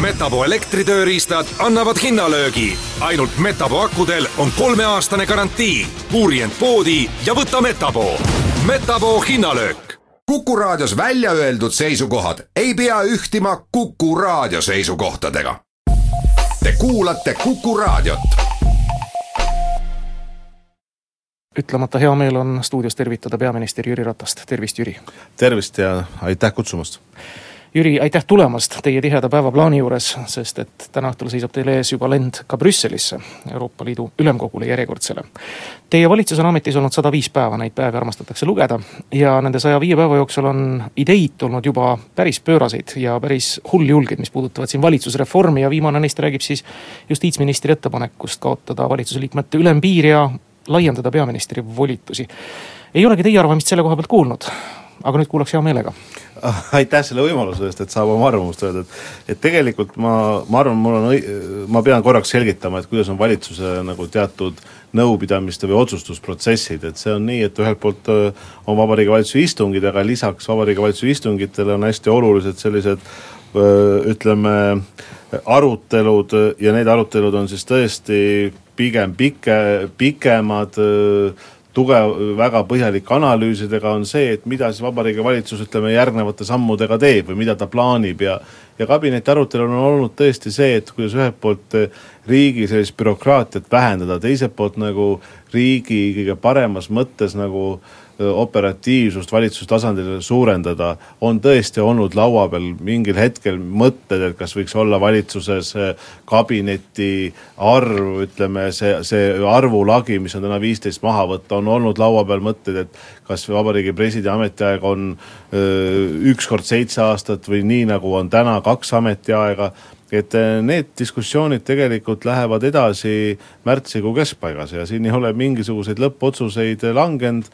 Metapo elektritööriistad annavad hinnalöögi. ainult Metapo akudel on kolmeaastane garantii. uuri end poodi ja võta Metapo. Metapo hinnalöök. kuku raadios välja öeldud seisukohad ei pea ühtima Kuku raadio seisukohtadega. Te kuulate Kuku raadiot ütlemata hea meel on stuudios tervitada peaminister Jüri Ratast, tervist, Jüri! tervist ja aitäh kutsumast! Jüri, aitäh tulemast teie tiheda päevaplaani juures, sest et täna õhtul seisab teil ees juba lend ka Brüsselisse, Euroopa Liidu Ülemkogule järjekordsele. Teie valitsus on ametis olnud sada viis päeva, neid päevi armastatakse lugeda, ja nende saja viie päeva jooksul on ideid tulnud juba päris pööraseid ja päris hulljulgeid, mis puudutavad siin valitsusreformi ja viimane neist räägib siis justiitsministri ettepanekust kaotada valitsuse liikmete ülempiir ja laiendada peaministri volitusi. ei olegi teie arvamist selle koha pealt kuulnud, aga nüüd kuulaks hea meelega aitäh selle võimaluse eest, et saab oma arvamust öelda, et et tegelikult ma, ma arvan, mul on õi-, ma pean korraks selgitama, et kuidas on valitsuse nagu teatud nõupidamiste või otsustusprotsessid, et see on nii, et ühelt poolt on Vabariigi Valitsuse istungid, aga lisaks Vabariigi Valitsuse istungitele on hästi olulised sellised ütleme, arutelud. Ja need arutelud on siis tõesti pigem pike, pikemad, tugev, väga põhjalike analüüsidega on see, et mida siis Vabariigi Valitsus ütleme järgnevate sammudega teeb või mida ta plaanib. Ja ja kabineti arutelul on olnud tõesti see, et kuidas ühelt poolt riigi sellist bürokraatiat vähendada, teiselt poolt nagu riigi kõige paremas mõttes nagu äh, operatiivsust valitsustasandil suurendada, on tõesti olnud laua peal mingil hetkel mõtted, et kas võiks olla valitsuses kabineti arv, ütleme see, see arvulagi, mis on täna viisteist maha võtta, on olnud laua peal mõtted, et kas Vabariigi Presidendi ametiaeg on üks kord seitse aastat või nii, nagu on täna kaks ametiaega et need diskussioonid tegelikult lähevad edasi märtsikuu keskpaigas ja siin ei ole mingisuguseid lõppotsuseid langenud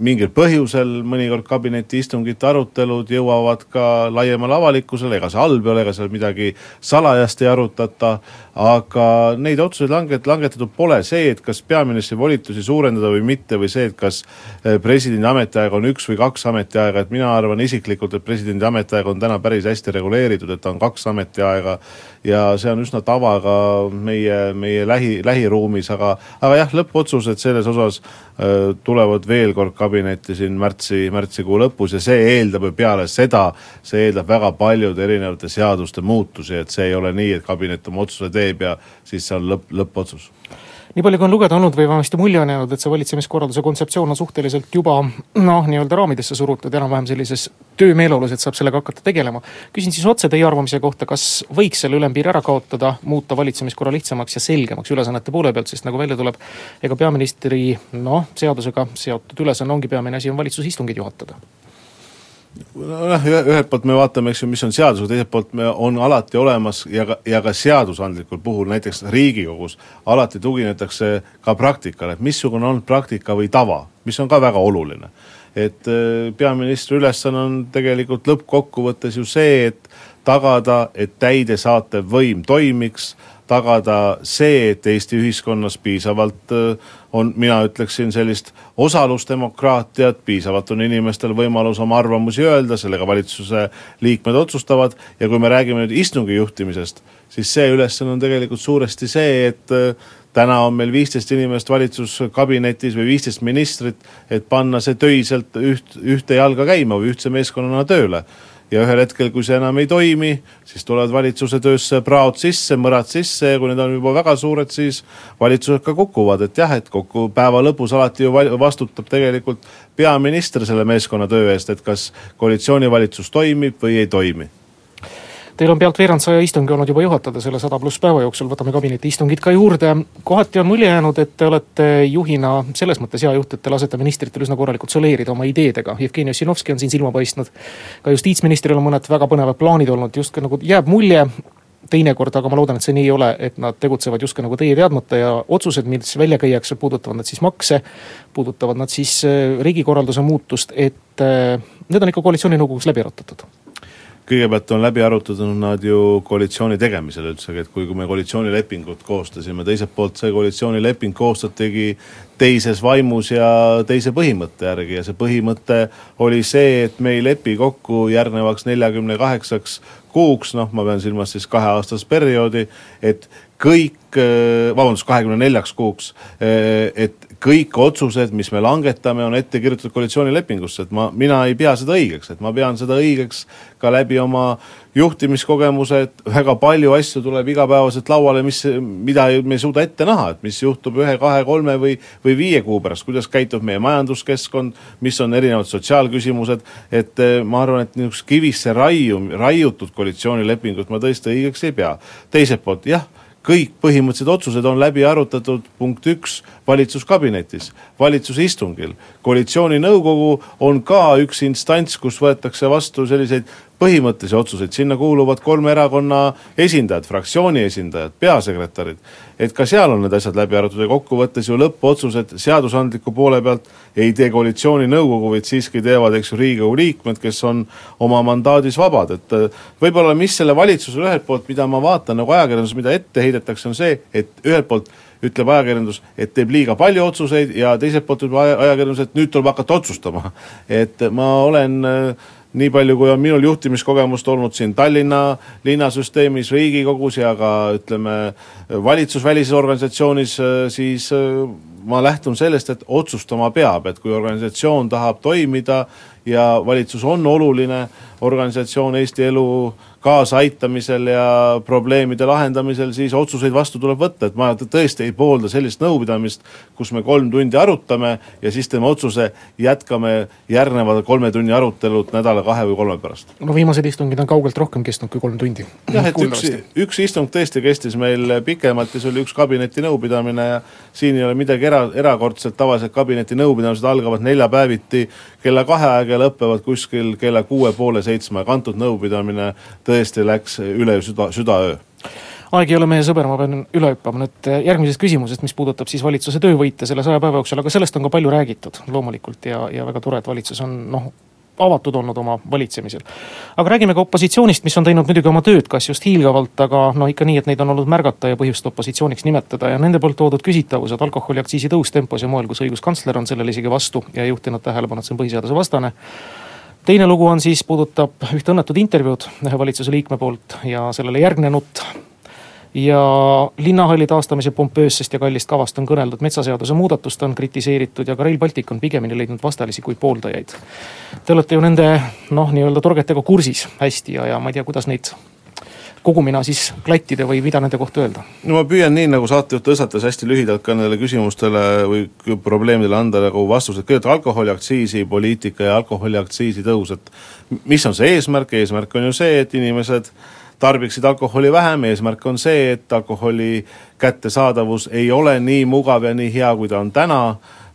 mingil põhjusel mõnikord kabinetiistungite arutelud jõuavad ka laiemale avalikkusele, ega see halb ei ole, ega seal midagi salajast ei arutata, aga neid otsuseid langet-, langetatud pole, see, et kas peaministri volitusi suurendada või mitte või see, et kas eh, presidendi ametiaeg on üks või kaks ametiaega, et mina arvan isiklikult, et presidendi ametiaeg on täna päris hästi reguleeritud, et ta on kaks ametiaega ja see on üsna tava ka meie, meie lähi, lähiruumis, aga aga jah, lõppotsused selles osas tulevad veel kord kabinetti siin märtsi, märtsikuu lõpus ja see eeldab ju peale seda, see eeldab väga paljude erinevate seaduste muutusi, et see ei ole nii, et kabinet oma otsuse teeb ja siis see on lõpp, lõppotsus nii palju, kui on lugeda olnud või vähemasti mulje on jäänud, et see valitsemiskorralduse kontseptsioon on suhteliselt juba noh, nii-öelda raamidesse surutud, enam-vähem sellises töömeeleolus, et saab sellega hakata tegelema. küsin siis otse teie arvamise kohta, kas võiks selle ülempiiri ära kaotada, muuta valitsemiskorra lihtsamaks ja selgemaks ülesannete poole pealt, sest nagu välja tuleb, ega peaministri noh, seadusega seotud ülesanne ongi peamine asi, on valitsuse istungid juhatada nojah, ühelt poolt me vaatame, eks ju, mis on seadusega, teiselt poolt me, on alati olemas ja ka, ja ka seadusandlikul puhul, näiteks Riigikogus, alati tuginetakse ka praktikale, et missugune on praktika või tava, mis on ka väga oluline. et äh, peaministri ülesanne on tegelikult lõppkokkuvõttes ju see, et tagada, et täidesaatev võim toimiks tagada see, et Eesti ühiskonnas piisavalt äh, on, mina ütleksin sellist osalusdemokraatiat, piisavalt on inimestel võimalus oma arvamusi öelda, sellega valitsuse liikmed otsustavad ja kui me räägime nüüd istungi juhtimisest, siis see ülesanne on tegelikult suuresti see, et äh, täna on meil viisteist inimest valitsuskabinetis või viisteist ministrit, et panna see töiselt üht, ühte jalga käima või ühtse meeskonnana tööle ja ühel hetkel, kui see enam ei toimi, siis tulevad valitsuse töösse praod sisse, mõrad sisse ja kui need on juba väga suured, siis valitsused ka kukuvad, et jah, et kokku päeva lõpus alati ju vastutab tegelikult peaminister selle meeskonna töö eest, et kas koalitsioonivalitsus toimib või ei toimi Teil on pealt veerand saja istungi olnud juba juhatada selle sada pluss päeva jooksul, võtame kabineti istungid ka juurde. kohati on mulje jäänud, et te olete juhina selles mõttes hea juht, et te lasete ministritel üsna korralikult soleerida oma ideedega. Jevgeni Ossinovski on siin silma paistnud. ka justiitsministril on mõned väga põnevad plaanid olnud, justkui nagu jääb mulje, teinekord, aga ma loodan, et see nii ei ole, et nad tegutsevad justkui nagu teie teadmata ja otsused, mis välja käiakse, puudutavad nad siis makse, puudutavad nad siis äh, riigikorralduse muutust, et äh, need on ikka koalitsiooninõukogus läbi arutatud kõigepealt on läbi arutatud nad ju koalitsiooni tegemisel üldsegi, et kui, kui me koalitsioonilepingut koostasime, teiselt poolt see koalitsioonileping koostatigi teises vaimus ja teise põhimõtte järgi. Ja see põhimõte oli see, et me ei lepi kokku järgnevaks neljakümne kaheksaks kuuks, noh ma pean silmas siis kaheaastast perioodi, et kõik, vabandust, kahekümne neljaks kuuks, et kõik otsused, mis me langetame, on ette kirjutatud koalitsioonilepingusse, et ma, mina ei pea seda õigeks, et ma pean seda õigeks ka läbi oma juhtimiskogemuse, et väga palju asju tuleb igapäevaselt lauale, mis, mida me ei suuda ette näha, et mis juhtub ühe, kahe, kolme või, või viie kuu pärast, kuidas käitub meie majanduskeskkond, mis on erinevad sotsiaalküsimused, et eh, ma arvan, et niisugust kivisse raiu, raiutud koalitsioonilepingut ma tõesti õigeks ei pea. teiselt poolt jah kõik põhimõttelised otsused on läbi arutatud, punkt üks, valitsuskabinetis, valitsuse istungil. koalitsiooninõukogu on ka üks instants, kus võetakse vastu selliseid põhimõttelisi otsuseid, sinna kuuluvad kolme erakonna esindajad, fraktsiooni esindajad, peasekretärid. et ka seal on need asjad läbi arutatud ja kokkuvõttes ju lõppotsused seadusandliku poole pealt ei tee koalitsiooninõukogu, vaid siiski teevad, eks ju, Riigikogu liikmed, kes on oma mandaadis vabad, et äh, võib-olla mis selle valitsusele ühelt poolt, mida ma vaatan nagu ajakirjanduses, mida ette heidetakse, on see, et ühelt poolt ütleb ajakirjandus, et teeb liiga palju otsuseid ja teiselt poolt ütleb ajakirjandus, et nüüd tuleb hakata otsustama. et ma olen äh, nii palju, kui on minul juhtimiskogemust olnud siin Tallinna linnasüsteemis, Riigikogus ja ka ütleme, valitsusvälises organisatsioonis, siis äh, ma lähtun sellest, et otsustama peab, et kui organisatsioon tahab toimida ja valitsus on oluline organisatsioon Eesti elu kaasaaitamisel ja probleemide lahendamisel, siis otsuseid vastu tuleb võtta, et ma tõesti ei poolda sellist nõupidamist, kus me kolm tundi arutame ja siis teeme otsuse, jätkame järgneva kolme tunni arutelud nädala, kahe või kolme pärast. no viimased istungid on kaugelt rohkem kestnud kui kolm tundi. jah, et üks, üks istung tõesti kestis meil pikemalt ja see oli üks kabinetinõupidamine ja siin ei ole midagi era, erakordset, tavaliselt kabinetinõupidamised algavad neljapäeviti kella kahe aega ja lõpevad kuskil kella kuue poole seitsme, aga antud nõupidamine tõesti läks üle süda, südaöö. Aeg ei ole meie sõber, ma pean üle hüppama nüüd järgmisest küsimusest, mis puudutab siis valitsuse töövõite selle saja päeva jooksul, aga sellest on ka palju räägitud loomulikult ja, ja väga tore, et valitsus on noh, avatud olnud oma valitsemisel. aga räägime ka opositsioonist, mis on teinud muidugi oma tööd, kas just hiilgavalt, aga noh, ikka nii, et neid on olnud märgata ja põhjust opositsiooniks nimetada ja nende poolt toodud küsitavused, alkoholiaktsiisi tõus tempos ja moel, kus õiguskantsler on sellele isegi vastu ja juhtinud tähelepanu, et see on põhiseaduse vastane teine lugu on siis, puudutab ühte õnnetut intervjuud ühe valitsuse liikme poolt ja sellele järgnenut. Ja linnahalli taastamise pompöössest ja kallist kavast on kõneldud, metsaseaduse muudatust on kritiseeritud ja ka Rail Baltic on pigemini leidnud vastalisi kui pooldajaid. Te olete ju nende noh, nii-öelda torgetega kursis hästi ja, ja ma ei tea, kuidas neid kogumina siis klattida või mida nende kohta öelda? no ma püüan nii, nagu saatejuht tõstatas hästi lühidalt ka nendele küsimustele või probleemidele anda nagu vastused, kõigepealt alkoholiaktsiisi poliitika ja alkoholiaktsiisi tõus, et mis on see eesmärk, eesmärk on ju see, et inimesed tarbiksid alkoholi vähem, eesmärk on see, et alkoholi kättesaadavus ei ole nii mugav ja nii hea, kui ta on täna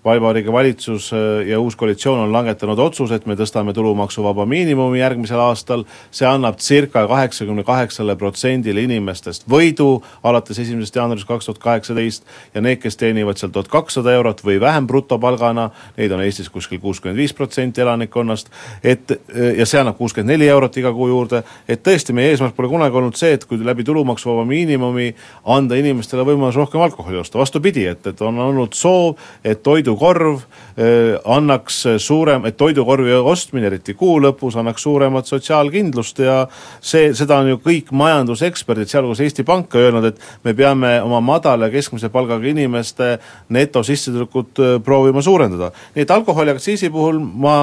Vabariigi Valitsus äh, ja uus koalitsioon on langetanud otsuse, et me tõstame tulumaksuvaba miinimumi järgmisel aastal, see annab circa kaheksakümne kaheksale protsendile inimestest võidu alates esimesest jaanuarist kaks tuhat kaheksateist ja need, kes teenivad seal tuhat kakssada eurot või vähem brutopalgana, neid on Eestis kuskil kuuskümmend viis protsenti elanikkonnast, et ja see annab kuuskümmend neli eurot iga kuu juurde, et tõesti, meie eesmärk pole kunagi olnud see, et kui läbi tulumaksuvaba miinimumi anda inimestele võimalus rohkem alkoholi osta, vastupidi, et, et on olnud soov, et toidu toidukorv eh, annaks suurem, et toidukorvi ostmine, eriti kuu lõpus, annaks suuremat sotsiaalkindlust ja see, seda on ju kõik majanduseksperdid, sealhulgas Eesti Pank öelnud, et me peame oma madala ja keskmise palgaga inimeste netosissetulekut eh, proovima suurendada. nii et alkoholiaktsiisi puhul ma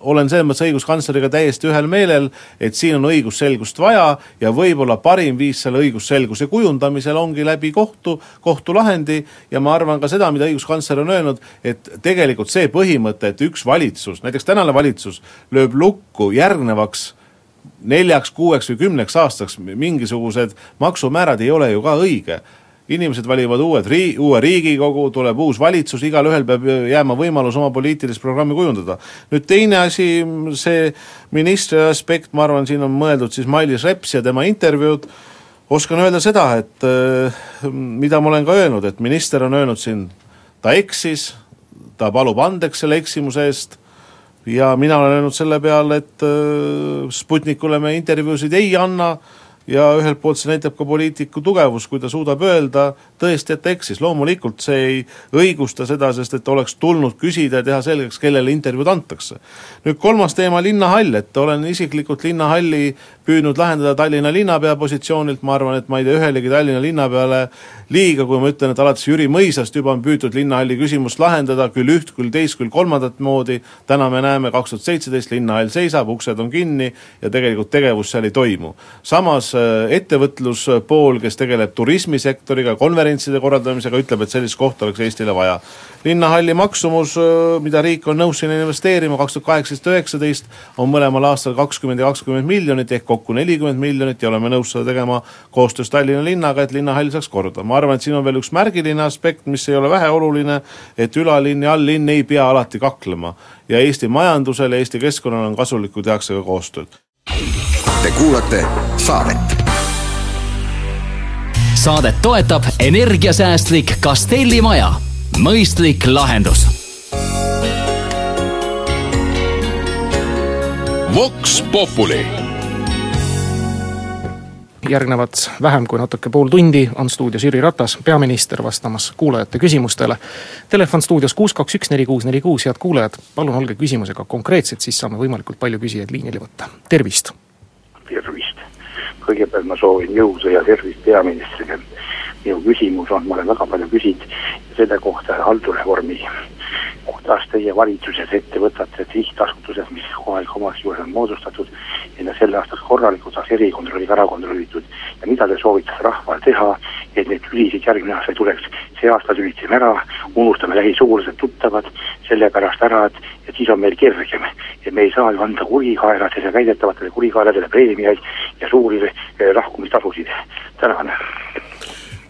olen selles mõttes õiguskantsleriga täiesti ühel meelel, et siin on õigusselgust vaja ja võib-olla parim viis selle õigusselguse kujundamisel ongi läbi kohtu, kohtulahendi ja ma arvan ka seda, mida õiguskantsler on öelnud, et et tegelikult see põhimõte, et üks valitsus, näiteks tänane valitsus, lööb lukku järgnevaks neljaks, kuueks või kümneks aastaks mingisugused maksumäärad ei ole ju ka õige inimesed valivad uued rii-, uue riigikogu, tuleb uus valitsus, igalühel peab jääma võimalus oma poliitilist programmi kujundada. nüüd teine asi, see ministri aspekt, ma arvan, siin on mõeldud siis Mailis Reps ja tema intervjuud, oskan öelda seda, et äh, mida ma olen ka öelnud, et minister on öelnud siin, ta eksis, ta palub andeks selle eksimuse eest. Ja mina olen öelnud selle peale, et äh, Sputnikule me intervjuusid ei anna. Ja ühelt poolt see näitab ka poliitiku tugevust, kui ta suudab öelda tõesti, et eksis, loomulikult see ei õigusta seda, sest et oleks tulnud küsida ja teha selgeks, kellele intervjuud antakse. nüüd kolmas teema, linnahall, et olen isiklikult linnahalli püüdnud lahendada Tallinna linnapea positsioonilt, ma arvan, et ma ei tee ühelegi Tallinna linnapeale liiga, kui ma ütlen, et alates Jüri Mõisast juba on püütud linnahalli küsimust lahendada küll üht, küll teist, küll kolmandat moodi, täna me näeme, kaks tuhat seitseteist linnahall seisab, uksed on kinni ja tegelikult tegevus seal ei toimu. samas äh, ettevõtluspool, kes tegeleb turismisektoriga, konverentside korraldamisega, ütleb, et sellist kohta oleks Eestile vaja. linnahalli maksumus, äh, mida riik on nõus sinna investeerima, kaks tuhat kaheksateist, üheksateist, on mõlemal aastal kakskümmend ja kakskümmend miljonit ehk kokku nelikümmend miljonit ja oleme nõus seda tegema koostöös Tallinna linnaga, et linnahall saaks korda. ma arvan, et siin on veel üks märgiline aspekt, mis ei ole väheoluline, et ülalinn ja alllinn ei pea alati kaklema. ja Eesti majandusele, Eesti keskkonnale on kasulik, kui tehakse ka koostööd. Te kuulate saadet saadet toetab energiasäästlik Castelli maja, mõistlik lahendus. Vox Populi järgnevad vähem kui natuke pool tundi, on stuudios Jüri Ratas, peaminister, vastamas kuulajate küsimustele. Telefon stuudios kuus, kaks, üks, neli, kuus, neli, kuus, head kuulajad, palun olge küsimusega konkreetsed, siis saame võimalikult palju küsijaid liinile võtta, tervist! tervist! kõigepealt ma soovin jõudu ja tervist peaministrile. Minu küsimus on, ma olen väga palju küsinud selle kohta haldusreformi kuidas teie valitsuses ette võtate, et sihtasutused, mis kohaliku omavalitsuse on moodustatud, enne selle aastaks korralikult saaks erikontrolliga ära kontrollitud ja mida te soovitate rahval teha, et neid tülisid järgmine aasta ei tuleks. see aasta tülitasime ära, unustame lähisugulased, tuttavad, sellepärast ära, et, et siis on meil kergem. ja me ei saa ju anda kurikaeladele, väidetavatele kurikaeladele preemiaid ja suuri eh, lahkumistasusid. tänan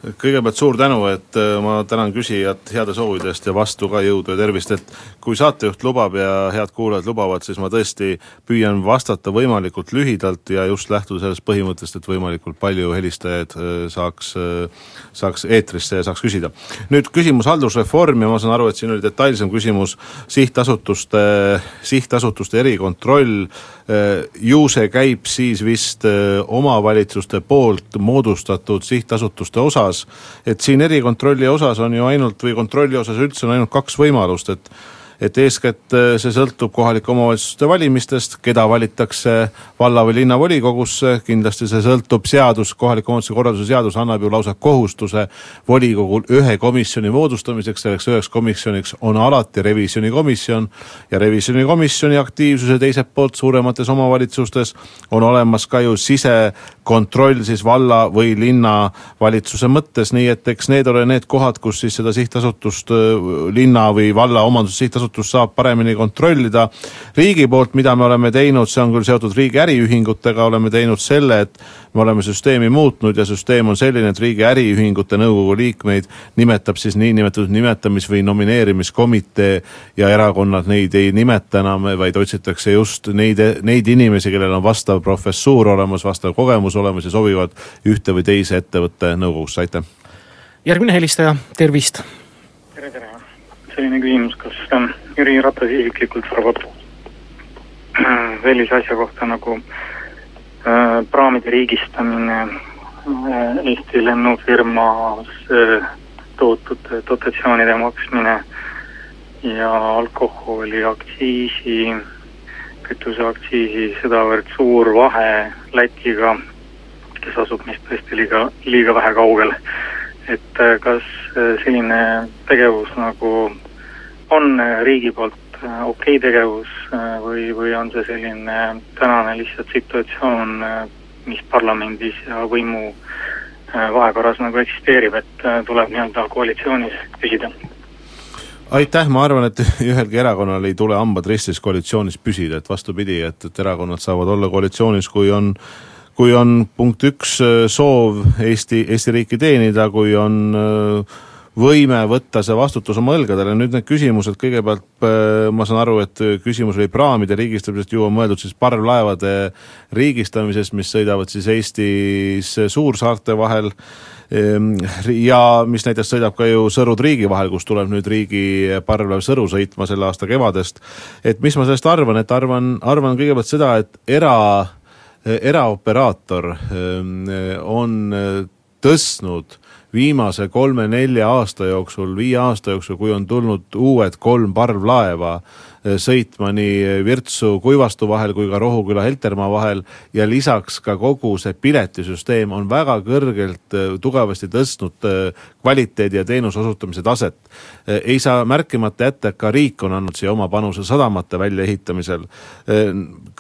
kõigepealt suur tänu, et äh, ma tänan küsijat heade soovide eest ja vastu ka jõudu ja tervist, et kui saatejuht lubab ja head kuulajad lubavad, siis ma tõesti püüan vastata võimalikult lühidalt ja just lähtuda sellest põhimõttest, et võimalikult palju helistajaid äh, saaks, äh, saaks eetrisse ja saaks küsida. nüüd küsimus haldusreform ja ma saan aru, et siin oli detailsem küsimus sihtasutuste, sihtasutuste erikontroll, ju see käib siis vist omavalitsuste poolt moodustatud sihtasutuste osas, osas, et siin erikontrolli osas on ju ainult või kontrolli osas üldse on ainult kaks võimalust, et et eeskätt äh, see sõltub kohalike omavalitsuste valimistest, keda valitakse valla- või linnavolikogusse, kindlasti see sõltub seadus, kohaliku omavalitsuse korralduse seadus annab ju lausa kohustuse volikogul ühe komisjoni moodustamiseks, selleks üheks komisjoniks on alati revisjonikomisjon ja revisjonikomisjoni aktiivsuse teiselt poolt suuremates omavalitsustes on olemas ka ju sisekontroll siis valla või linnavalitsuse mõttes, nii et eks need ole need kohad, kus siis seda sihtasutust, äh, linna või valla omandus sihtasutust asutus saab paremini kontrollida. riigi poolt, mida me oleme teinud, see on küll seotud riigi äriühingutega, oleme teinud selle, et me oleme süsteemi muutnud ja süsteem on selline, et riigi äriühingute nõukogu liikmeid nimetab siis niinimetatud nimetamis- või nomineerimiskomitee ja erakonnad neid ei nimeta enam, vaid otsitakse just neid, neid inimesi, kellel on vastav professuur olemas, vastav kogemus olemas ja sobivad ühte või teise ettevõtte nõukogusse, aitäh! järgmine helistaja, tervist! tere, tere! Selline küsimus, kas Jüri Ratas isiklikult arvab äh, sellise asja kohta nagu äh, praamide riigistamine äh,, Eesti lennufirmas äh, tohutud dotatsioonide maksmine ja alkoholiaktsiisi, kütuseaktsiisi sedavõrd suur vahe Lätiga, kes asub meist tõesti liiga, liiga vähe kaugel. Et äh, kas äh, selline tegevus nagu on äh, riigi poolt äh, okei okay tegevus äh, või, või on see selline tänane lihtsalt situatsioon, mis parlamendis ja võimu vahekorras nagu eksisteerib, et tuleb nii-öelda koalitsioonis püsida? aitäh, ma arvan, et ühelgi erakonnal ei tule hambad ristis koalitsioonis püsida, et vastupidi, et, et erakonnad saavad olla koalitsioonis, kui on kui on punkt üks soov Eesti, Eesti riiki teenida, kui on äh, võime võtta see vastutus oma õlgadele, nüüd need küsimused, kõigepealt äh, ma saan aru, et küsimus oli praamide riigistamisest, ju on mõeldud siis parvlaevade riigistamisest, mis sõidavad siis Eestis suursaarte vahel ehm, ja mis näiteks sõidab ka ju Sõru-Triigi vahel, kus tuleb nüüd riigi parvlaev Sõru sõitma selle aasta kevadest. et mis ma sellest arvan, et arvan, arvan kõigepealt seda, et era eraoperaator on tõstnud viimase kolme-nelja aasta jooksul, viie aasta jooksul, kui on tulnud uued kolm parvlaeva Eh, sõitma nii Virtsu, Kuivastu vahel kui ka Rohuküla, Heltermaa vahel ja lisaks ka kogu see piletisüsteem on väga kõrgelt eh, tugevasti tõstnud eh, kvaliteedi ja teenuse osutamise taset. ei saa märkimata jätta, et ka riik on andnud siia oma panuse sadamate väljaehitamisel.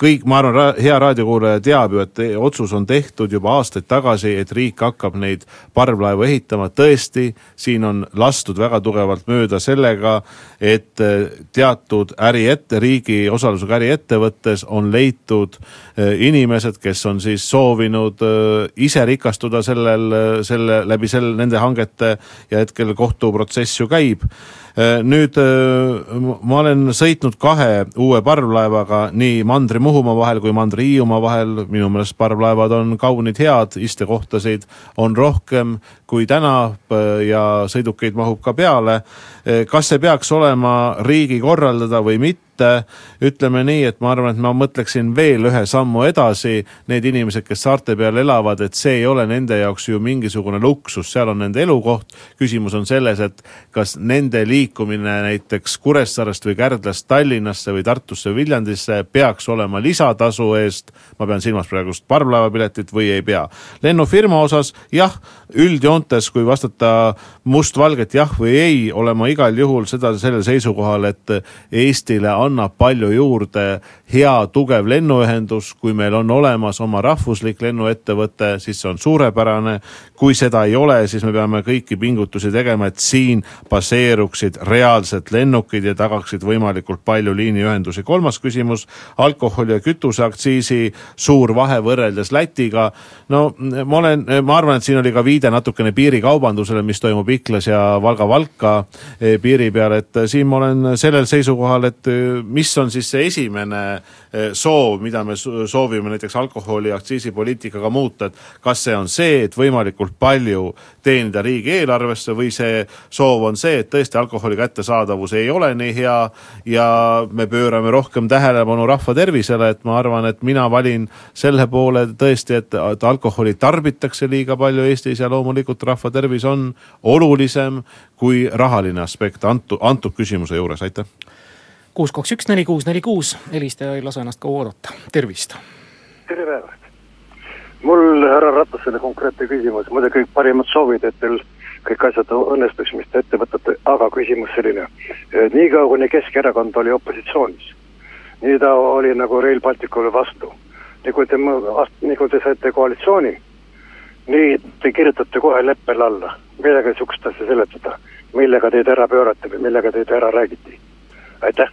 kõik, ma arvan, hea raadiokuulaja teab ju, et otsus on tehtud juba aastaid tagasi, et riik hakkab neid parvlaevu ehitama, tõesti, siin on lastud väga tugevalt mööda sellega, et teatud äriette, riigi osalusega äriettevõttes on leitud eh, inimesed, kes on siis soovinud eh, ise rikastuda sellel, selle, läbi selle, nende hangete ja hetkel kohtuprotsess ju käib nüüd äh, ma olen sõitnud kahe uue parvlaevaga nii Mandri-Muhumaa vahel kui Mandri-Hiiumaa vahel, minu meelest parvlaevad on kaunid, head, istekohtasid on rohkem kui täna äh, ja sõidukeid mahub ka peale. kas see peaks olema riigi korraldada või mitte? Ütleme nii, et ma arvan, et ma mõtleksin veel ühe sammu edasi, need inimesed, kes saarte peal elavad, et see ei ole nende jaoks ju mingisugune luksus, seal on nende elukoht, küsimus on selles, et kas nende liik-, liikumine näiteks Kuressaarest või Kärdlast Tallinnasse või Tartusse Viljandisse peaks olema lisatasu eest, ma pean silmas praegust parvlaevapiletit, või ei pea. lennufirma osas jah, üldjoontes, kui vastata mustvalget jah või ei, olen ma igal juhul seda, sellel seisukohal, et Eestile annab palju juurde hea tugev lennuühendus, kui meil on olemas oma rahvuslik lennuettevõte, siis see on suurepärane, kui seda ei ole, siis me peame kõiki pingutusi tegema, et siin baseeruksid reaalsed lennukid ja tagaksid võimalikult palju liiniühendusi. kolmas küsimus, alkoholi ja kütuseaktsiisi suur vahe võrreldes Lätiga. no ma olen, ma arvan, et siin oli ka viide natukene piirikaubandusele, mis toimub Iklas ja Valga-Valka eh, piiri peal, et siin ma olen sellel seisukohal, et eh, mis on siis see esimene eh, soov, mida me soovime näiteks alkoholi aktsiisipoliitikaga muuta, et kas see on see, et võimalikult palju teenida riigieelarvesse või see soov on see, et tõesti alkoholi kättesaadavus ei ole nii hea ja me pöörame rohkem tähelepanu rahva tervisele, et ma arvan, et mina valin selle poole tõesti, et, et alkoholi tarbitakse liiga palju Eestis ja loomulikult rahva tervis on olulisem kui rahaline aspekt antud, antud küsimuse juures, aitäh kuus, kaks, üks, neli, kuus, neli, kuus, helistaja ei lase ennast kaua oodata, tervist! tere päevast! mul härra Ratasele konkreetne küsimus, muidugi parimad soovid, et teil kõik asjad õnnestuks, mis te ette võtate, aga küsimus selline. niikaua, kuni Keskerakond oli opositsioonis, nii ta oli nagu Rail Balticule vastu. nii kui te, nii kui te saite koalitsiooni, nii te kirjutate kohe leppele alla. millega niisugust asja seletada, millega teid ära pöörati või millega teid ära räägiti? Aitäh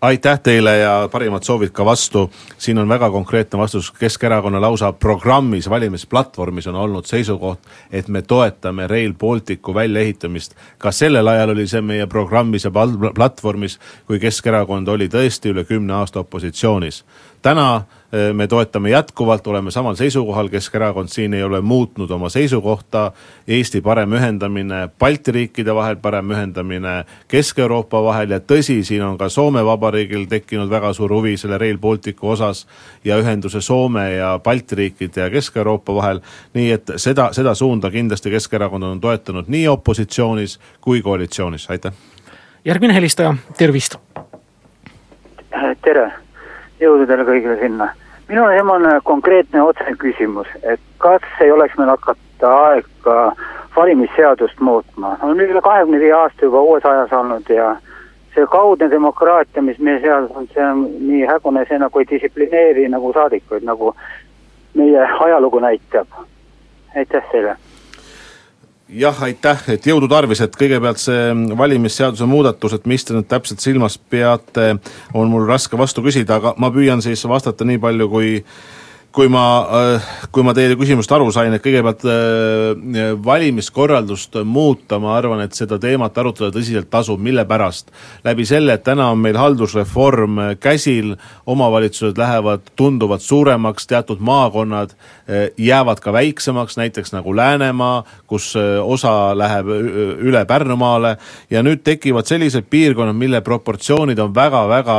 aitäh teile ja parimad soovid ka vastu. siin on väga konkreetne vastus, Keskerakonna lausa programmis, valimisplatvormis on olnud seisukoht, et me toetame Rail Balticu väljaehitamist. ka sellel ajal oli see meie programmis ja platvormis, kui Keskerakond oli tõesti üle kümne aasta opositsioonis. täna me toetame jätkuvalt, oleme samal seisukohal, Keskerakond siin ei ole muutnud oma seisukohta, Eesti parem ühendamine Balti riikide vahel, parem ühendamine Kesk-Euroopa vahel ja tõsi, siin on ka Soome Vabariigil tekkinud väga suur huvi selle Rail Balticu osas ja ühenduse Soome ja Balti riikide ja Kesk-Euroopa vahel, nii et seda, seda suunda kindlasti Keskerakond on toetanud nii opositsioonis kui koalitsioonis, aitäh! järgmine helistaja, tervist! tere jõudu teile kõigile sinna. Minul on selline konkreetne otsene küsimus, et kas ei oleks meil hakata aeg ka valimisseadust muutma, on üle kahekümne viie aasta juba uues ajas olnud ja see kaudne demokraatia, mis meie seas on, see on nii hägune, see nagu ei distsiplineeri nagu saadikuid, nagu meie ajalugu näitab. aitäh teile jah, aitäh, et jõudu tarvis, et kõigepealt see valimisseaduse muudatus, et mis te nüüd täpselt silmas peate, on mul raske vastu küsida, aga ma püüan siis vastata nii palju, kui kui ma, äh, kui ma teie küsimusest aru sain, et kõigepealt äh, valimiskorraldust muuta, ma arvan, et seda teemat arutada tõsiselt tasub, mille pärast? läbi selle, et täna on meil haldusreform käsil, omavalitsused lähevad tunduvalt suuremaks, teatud maakonnad äh, jäävad ka väiksemaks, näiteks nagu Läänemaa, kus osa läheb üle Pärnumaale ja nüüd tekivad sellised piirkonnad, mille proportsioonid on väga-väga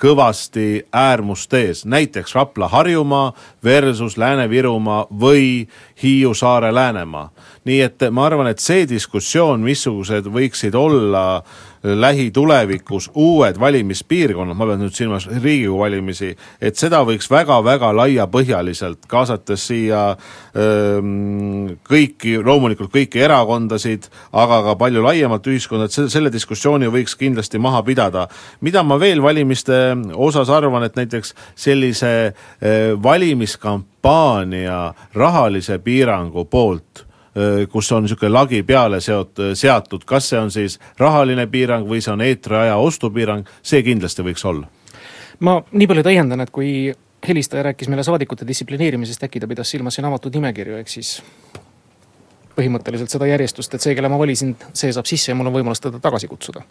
kõvasti äärmust ees, näiteks Rapla-Harjumaa versus Lääne-Virumaa või Hiiu-Saare-Läänemaa. nii et ma arvan, et see diskussioon, missugused võiksid olla lähitulevikus uued valimispiirkonnad, ma pean nüüd silmas Riigikogu valimisi, et seda võiks väga-väga laiapõhjaliselt, kaasates siia öö, ähm, kõiki, loomulikult kõiki erakondasid, aga ka palju laiemalt ühiskonda, et selle, selle diskussiooni võiks kindlasti maha pidada. mida ma veel valimiste osas arvan, et näiteks sellise öö, äh, valimiskampaania rahalise piirangu poolt kus on niisugune lagi peale seot-, seatud, kas see on siis rahaline piirang või see on eetriaja ostupiirang, see kindlasti võiks olla. ma nii palju täiendan, et kui helistaja rääkis meile saadikute distsiplineerimisest, äkki ta pidas silmas siin avatud nimekirju, ehk siis põhimõtteliselt seda järjestust, et see, kelle ma valisin, see saab sisse ja mul on võimalus teda tagasi kutsuda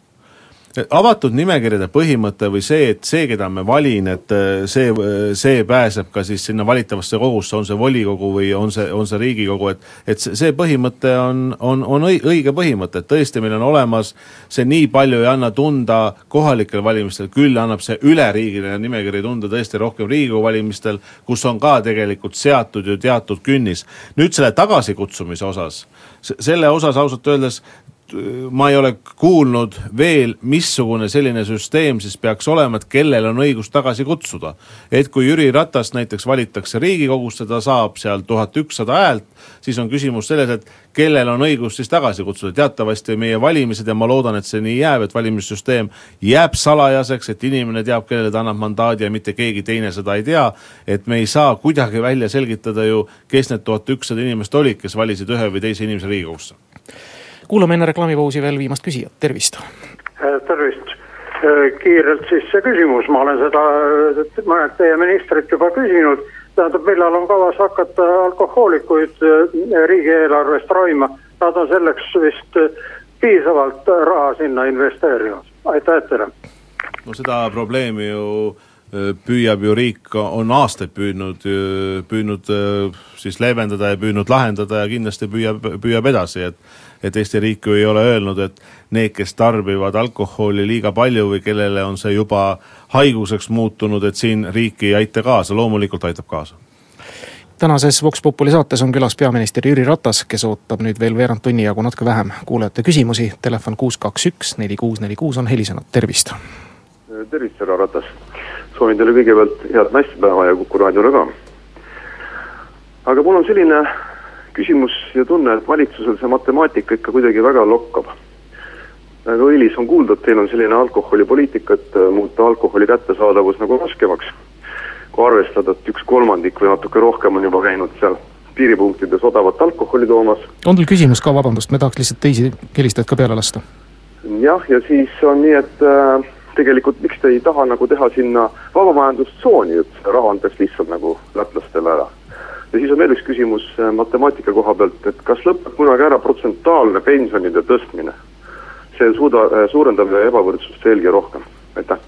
avatud nimekirjade põhimõte või see, et see, keda me valin, et äh, see, see pääseb ka siis sinna valitavasse kogusse, on see volikogu või on see, on see riigikogu, et et see põhimõte on, on, on õige põhimõte, et tõesti, meil on olemas see nii palju ei anna tunda kohalikel valimistel, küll annab see üleriigiline nimekiri tunda tõesti rohkem riigikogu valimistel, kus on ka tegelikult seatud ju teatud künnis. nüüd selle tagasikutsumise osas, selle osas ausalt öeldes ma ei ole kuulnud veel, missugune selline süsteem siis peaks olema, et kellel on õigus tagasi kutsuda. et kui Jüri Ratas näiteks valitakse Riigikogusse, ta saab seal tuhat ükssada häält, siis on küsimus selles, et kellel on õigus siis tagasi kutsuda, teatavasti meie valimised ja ma loodan, et see nii jääb, et valimissüsteem jääb salajaseks, et inimene teab, kellele ta annab mandaadi ja mitte keegi teine seda ei tea, et me ei saa kuidagi välja selgitada ju, kes need tuhat ükssada inimest olid, kes valisid ühe või teise inimese Riigikogusse kuulame enne reklaamipausi veel viimast küsijat, tervist. Äh, tervist, äh, kiirelt siis see küsimus, ma olen seda mõned teie ministrit juba küsinud. tähendab, millal on kavas hakata alkohoolikuid äh, riigieelarvest raima, nad on selleks vist piisavalt raha sinna investeerinud, aitäh teile. no seda probleemi ju püüab ju riik, on aastaid püüdnud, püüdnud siis leevendada ja püüdnud lahendada ja kindlasti püüab, püüab edasi, et et Eesti riik ju ei ole öelnud, et need, kes tarbivad alkoholi liiga palju või kellele on see juba haiguseks muutunud, et siin riik ei aita kaasa, loomulikult aitab kaasa tänases Vox Populi saates on külas peaminister Jüri Ratas, kes ootab nüüd veel veerand tunni jagu natuke vähem kuulajate küsimusi. Telefon kuus, kaks, üks, neli, kuus, neli, kuus on helisenud, tervist. tervist, härra Ratas. soovin teile kõigepealt head naistepäeva ja Kuku raadiole ka. aga mul on selline küsimus ja tunne, et valitsusel see matemaatika ikka kuidagi väga lokkab. väga õilis on kuulda, et teil on selline alkoholipoliitika, et äh, muuta alkoholi kättesaadavus nagu raskemaks. kui arvestada, et üks kolmandik või natuke rohkem on juba käinud seal piiripunktides odavat alkoholi toomas. on teil küsimus ka, vabandust, me tahaks lihtsalt teisi helistajaid ka peale lasta. jah, ja siis on nii, et äh, tegelikult miks te ei taha nagu teha sinna vabamajandustsooni, et raha antaks lihtsalt nagu lätlastele ära ja siis on veel üks küsimus äh, matemaatika koha pealt, et kas lõpeb kunagi ära protsentuaalne pensionide tõstmine? see suuda, äh, suurendab ebavõrdsust veelgi rohkem, aitäh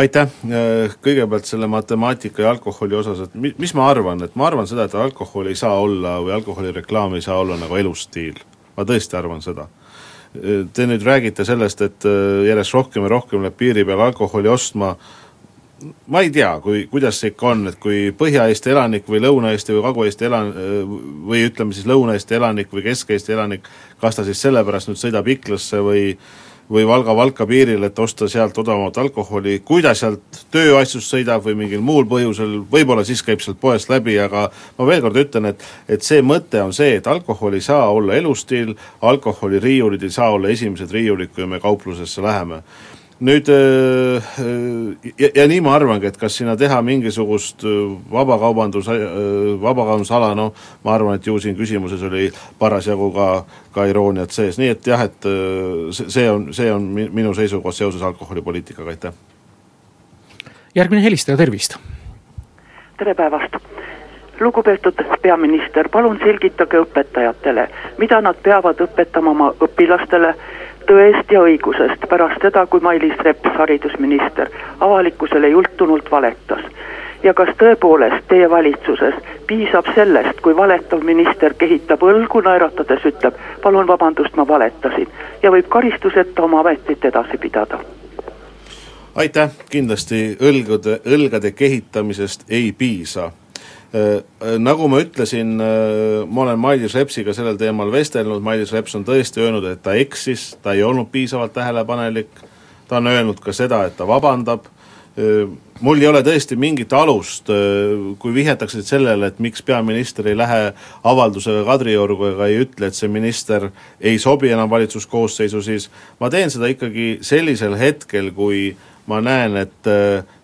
aitäh, äh, kõigepealt selle matemaatika ja alkoholi osas, et mi-, mis ma arvan, et ma arvan seda, et alkohol ei saa olla või alkoholireklaam ei saa olla nagu elustiil. ma tõesti arvan seda. Te nüüd räägite sellest, et järjest rohkem ja rohkem läheb piiri peal alkoholi ostma, ma ei tea, kui, kuidas see ikka on, et kui Põhja-Eesti elanik või Lõuna-Eesti või Kagu-Eesti elan- või ütleme siis Lõuna-Eesti elanik või Kesk-Eesti elanik, kas ta siis sellepärast nüüd sõidab Iklasse või või Valga-Valka piiril, et osta sealt odavamat alkoholi, kui ta sealt tööasjus sõidab või mingil muul põhjusel, võib-olla siis käib sealt poest läbi, aga ma veel kord ütlen, et et see mõte on see, et alkohol ei saa olla elustiil, alkoholiriiulid ei saa olla esimesed riiulid, kui me kauplusesse läheme nüüd äh, äh, ja, ja nii ma arvangi, et kas sinna teha mingisugust äh, vabakaubandus, vabakaubandusala, noh, ma arvan, et ju siin küsimuses oli parasjagu ka, ka irooniat sees, nii et jah, et see on, see on minu seisukoht seoses alkoholipoliitikaga, aitäh. järgmine helistaja, tervist! tere päevast! Lugupeetud peaminister, palun selgitage õpetajatele, mida nad peavad õpetama oma õpilastele tõest ja õigusest pärast seda, kui Mailis Reps, haridusminister, avalikkusele jultunult valetas. ja kas tõepoolest teie valitsuses piisab sellest, kui valetav minister kehitab õlgu, naeratades ütleb, palun vabandust, ma valetasin ja võib karistuseta oma ametit edasi pidada? aitäh, kindlasti õlgade, õlgade kehitamisest ei piisa nagu ma ütlesin, äh, ma olen Mailis Repsiga sellel teemal vestelnud, Mailis Reps on tõesti öelnud, et ta eksis, ta ei olnud piisavalt tähelepanelik, ta on öelnud ka seda, et ta vabandab, mul ei ole tõesti mingit alust, kui vihjatakse sellele, et miks peaminister ei lähe avaldusega Kadriorgu ega ei ütle, et see minister ei sobi enam valitsuskoosseisu, siis ma teen seda ikkagi sellisel hetkel, kui ma näen, et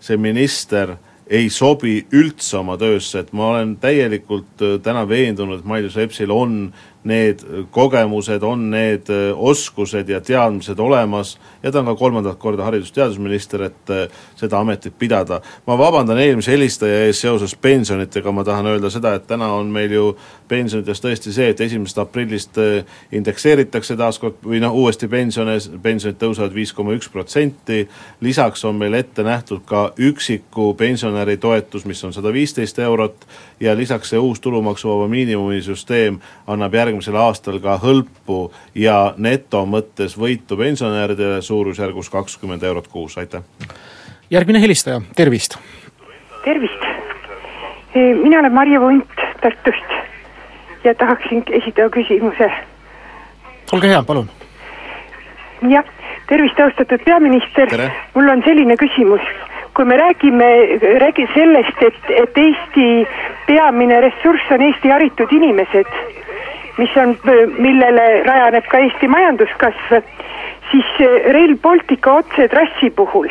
see minister ei sobi üldse oma töösse, et ma olen täielikult äh, täna veendunud, et Mailis Repsil on need kogemused, on need äh, oskused ja teadmised olemas ja ta on ka kolmandat korda haridus-teadusminister, et äh, seda ametit pidada. ma vabandan eelmise helistaja ees seoses pensionitega, ma tahan öelda seda, et täna on meil ju pensionides tõesti see, et esimesest aprillist äh, indekseeritakse taas kord või noh, uuesti pensione, pensionid tõusevad viis koma üks protsenti, lisaks on meil ette nähtud ka üksiku pensionäri toetus, mis on sada viisteist eurot. Ja lisaks see uus tulumaksuvaba miinimumi süsteem annab järgmine järgmisel aastal ka hõlpu ja neto mõttes võitu pensionäridele suurusjärgus kakskümmend eurot kuus, aitäh! järgmine helistaja, tervist! tervist! Mina olen Marje Vunt Tartust ja tahaksin esitada küsimuse. olge hea, palun! jah, tervist, austatud peaminister, mul on selline küsimus kui me räägime, räägi sellest, et, et Eesti peamine ressurss on Eesti haritud inimesed mis on, millele rajaneb ka Eesti majanduskasv, siis Rail Baltica otsetrassi puhul,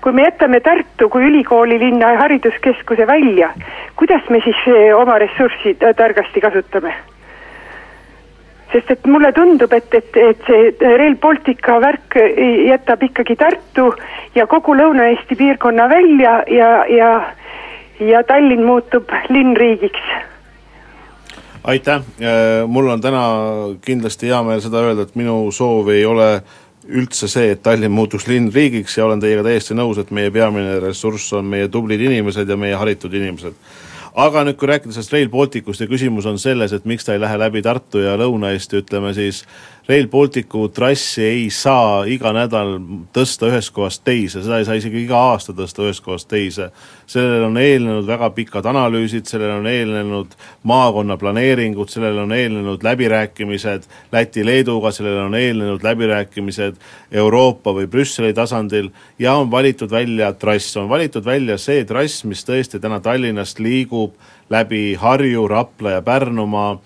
kui me jätame Tartu kui ülikoolilinna ja hariduskeskuse välja, kuidas me siis eh, oma ressurssi targasti kasutame? sest et mulle tundub, et, et, et see Rail Baltica värk jätab ikkagi Tartu ja kogu Lõuna-Eesti piirkonna välja ja, ja ja Tallinn muutub linnriigiks aitäh, äh, mul on täna kindlasti hea meel seda öelda, et minu soov ei ole üldse see, et Tallinn muutuks linnriigiks ja olen teiega täiesti nõus, et meie peamine ressurss on meie tublid inimesed ja meie haritud inimesed. aga nüüd, kui rääkida sellest Rail Balticust ja küsimus on selles, et miks ta ei lähe läbi Tartu ja Lõuna-Eesti, ütleme siis Rail Balticu trassi ei saa iga nädal tõsta ühest kohast teise, seda ei saa isegi iga aasta tõsta ühest kohast teise. sellele on eelnenud väga pikad analüüsid, sellele on eelnenud maakonnaplaneeringud, sellele on eelnenud läbirääkimised Läti-Leeduga, sellele on eelnenud läbirääkimised Euroopa või Brüsseli tasandil ja on valitud välja trass, on valitud välja see trass, mis tõesti täna Tallinnast liigub läbi Harju, Rapla ja Pärnumaa äh,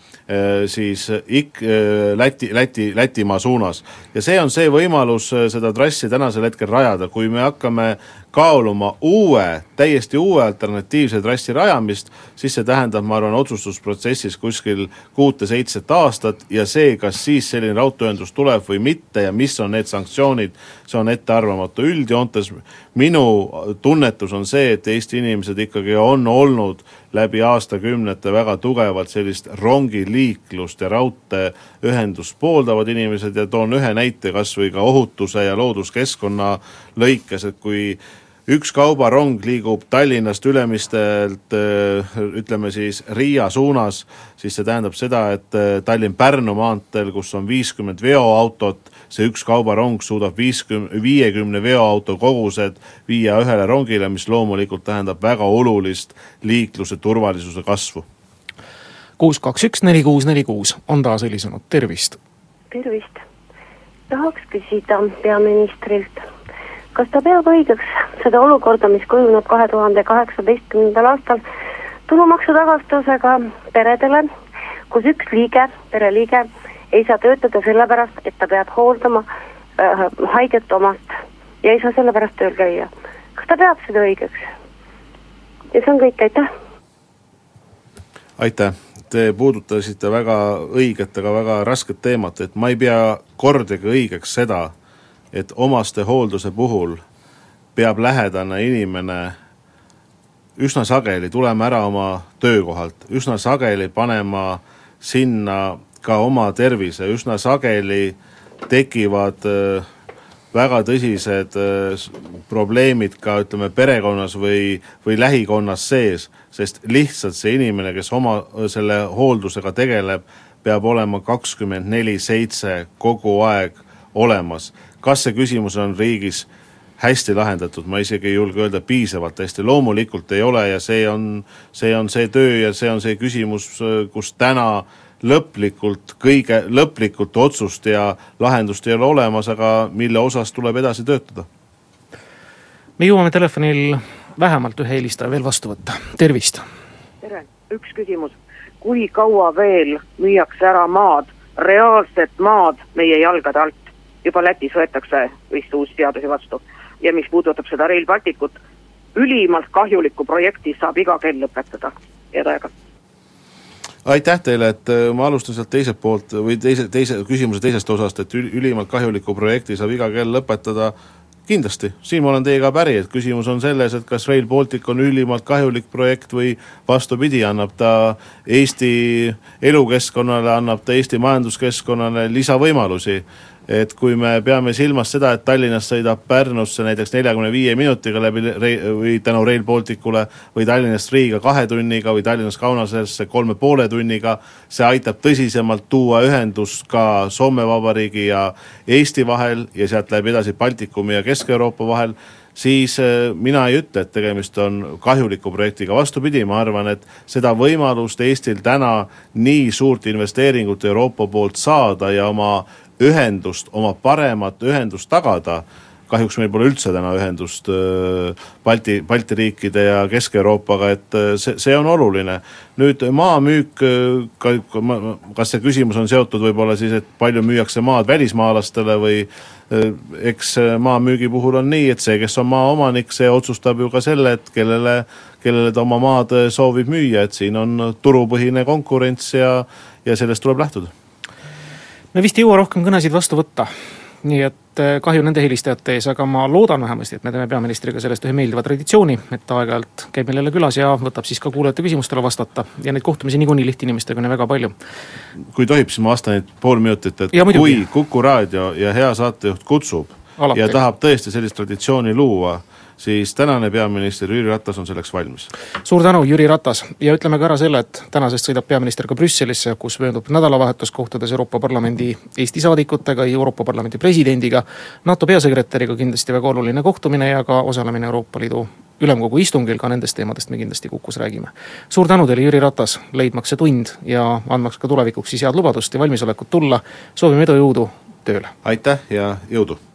siis ik-, äh, Läti, Läti, Lätimaa suunas. ja see on see võimalus seda trassi tänasel hetkel rajada, kui me hakkame kaaluma uue, täiesti uue alternatiivse trassi rajamist, siis see tähendab, ma arvan, otsustusprotsessis kuskil kuute-seitset aastat ja see, kas siis selline raudteeühendus tuleb või mitte ja mis on need sanktsioonid, see on ettearvamatu. üldjoontes minu tunnetus on see, et Eesti inimesed ikkagi on olnud läbi aastakümnete väga tugevalt sellist rongiliiklust ja raudteeühendust pooldavad inimesed ja toon ühe näite kas või ka ohutuse ja looduskeskkonna lõikes, et kui üks kaubarong liigub Tallinnast Ülemistelt ütleme siis Riia suunas, siis see tähendab seda, et Tallinn-Pärnu maanteel, kus on viiskümmend veoautot, see üks kaubarong suudab viiskümmend, viiekümne veoauto kogused viia ühele rongile, mis loomulikult tähendab väga olulist liikluse turvalisuse kasvu. kuus, kaks, üks, neli, kuus, neli, kuus on taas helisenud, tervist! tervist! tahaks küsida peaministrilt kas ta peab õigeks seda olukorda, mis kujuneb kahe tuhande kaheksateistkümnendal aastal tulumaksu tagastusega peredele, kus üks liige, pereliige ei saa töötada sellepärast, et ta peab hooldama äh, haiget omast ja ei saa sellepärast tööl käia. kas ta peab seda õigeks? ja see on kõik, aitäh! aitäh! Te puudutasite väga õiget, aga väga rasket teemat, et ma ei pea kordagi õigeks seda, et omastehoolduse puhul peab lähedane inimene üsna sageli tulema ära oma töökohalt, üsna sageli panema sinna ka oma tervise, üsna sageli tekivad äh, väga tõsised äh, probleemid ka ütleme, perekonnas või, või lähikonnas sees, sest lihtsalt see inimene, kes oma selle hooldusega tegeleb, peab olema kakskümmend neli seitse kogu aeg olemas kas see küsimus on riigis hästi lahendatud, ma isegi ei julge öelda piisavalt hästi, loomulikult ei ole ja see on, see on see töö ja see on see küsimus, kus täna lõplikult, kõige, lõplikult otsust ja lahendust ei ole olemas, aga mille osas tuleb edasi töötada. me jõuame telefonil vähemalt ühe helistaja veel vastu võtta, tervist! tere, üks küsimus, kui kaua veel müüakse ära maad, reaalset maad meie jalgade alt? Juba Lätis võetakse vist uusi seadusi vastu. Ja mis puudutab seda Rail Balticut, ülimalt kahjulikku projekti saab iga kell lõpetada, head aega! Aitäh teile, et äh, ma alustan sealt teiselt poolt või teise, teise küsimuse teisest osast, et ülimalt kahjuliku projekti saab iga kell lõpetada, kindlasti, siin ma olen teiega päri, et küsimus on selles, et kas Rail Baltic on ülimalt kahjulik projekt või vastupidi, annab ta Eesti elukeskkonnale, annab ta Eesti majanduskeskkonnale lisavõimalusi et kui me peame silmas seda, et Tallinnast sõidab Pärnusse näiteks neljakümne viie minutiga läbi või tänu Rail Balticule või Tallinnast Riiga kahe tunniga või Tallinnast Kaunasesse kolme poole tunniga, see aitab tõsisemalt tuua ühendust ka Soome Vabariigi ja Eesti vahel ja sealt läheb edasi Baltikumi ja Kesk-Euroopa vahel, siis äh, mina ei ütle, et tegemist on kahjuliku projektiga, vastupidi, ma arvan, et seda võimalust Eestil täna nii suurt investeeringut Euroopa poolt saada ja oma ühendust, oma paremat ühendust tagada, kahjuks meil pole üldse täna ühendust Balti, Balti riikide ja Kesk-Euroopaga, et see, see on oluline. nüüd maa müük, ka, kas see küsimus on seotud võib-olla siis, et palju müüakse maad välismaalastele või eks maa müügi puhul on nii, et see, kes on maaomanik, see otsustab ju ka selle, et kellele, kellele ta oma maad soovib müüa, et siin on turupõhine konkurents ja, ja sellest tuleb lähtuda me vist ei jõua rohkem kõnesid vastu võtta. nii et eh, kahju nende helistajate ees, aga ma loodan vähemasti, et me teeme peaministriga sellest ühe meeldiva traditsiooni, et aeg-ajalt käib meil jälle külas ja võtab siis ka kuulajate küsimustele vastata. ja neid kohtumisi niikuinii lihtinimestega on ju väga palju. kui tohib, siis ma vastan nüüd pool minutit, et ja, kui Kuku raadio ja hea saatejuht kutsub Alati. ja tahab tõesti sellist traditsiooni luua siis tänane peaminister Jüri Ratas on selleks valmis. suur tänu, Jüri Ratas, ja ütleme ka ära selle, et tänasest sõidab peaminister ka Brüsselisse, kus möödub nädalavahetus, kohtudes Euroopa Parlamendi Eesti saadikutega, Euroopa Parlamendi presidendiga, NATO peasekretäriga kindlasti väga oluline kohtumine ja ka osalemine Euroopa Liidu ülemkogu istungil, ka nendest teemadest me kindlasti Kukus räägime. suur tänu teile, Jüri Ratas, leidmaks see tund ja andmaks ka tulevikuks siis head lubadust ja valmisolekut tulla, soovime edu, jõudu tööle! aitäh ja jõudu!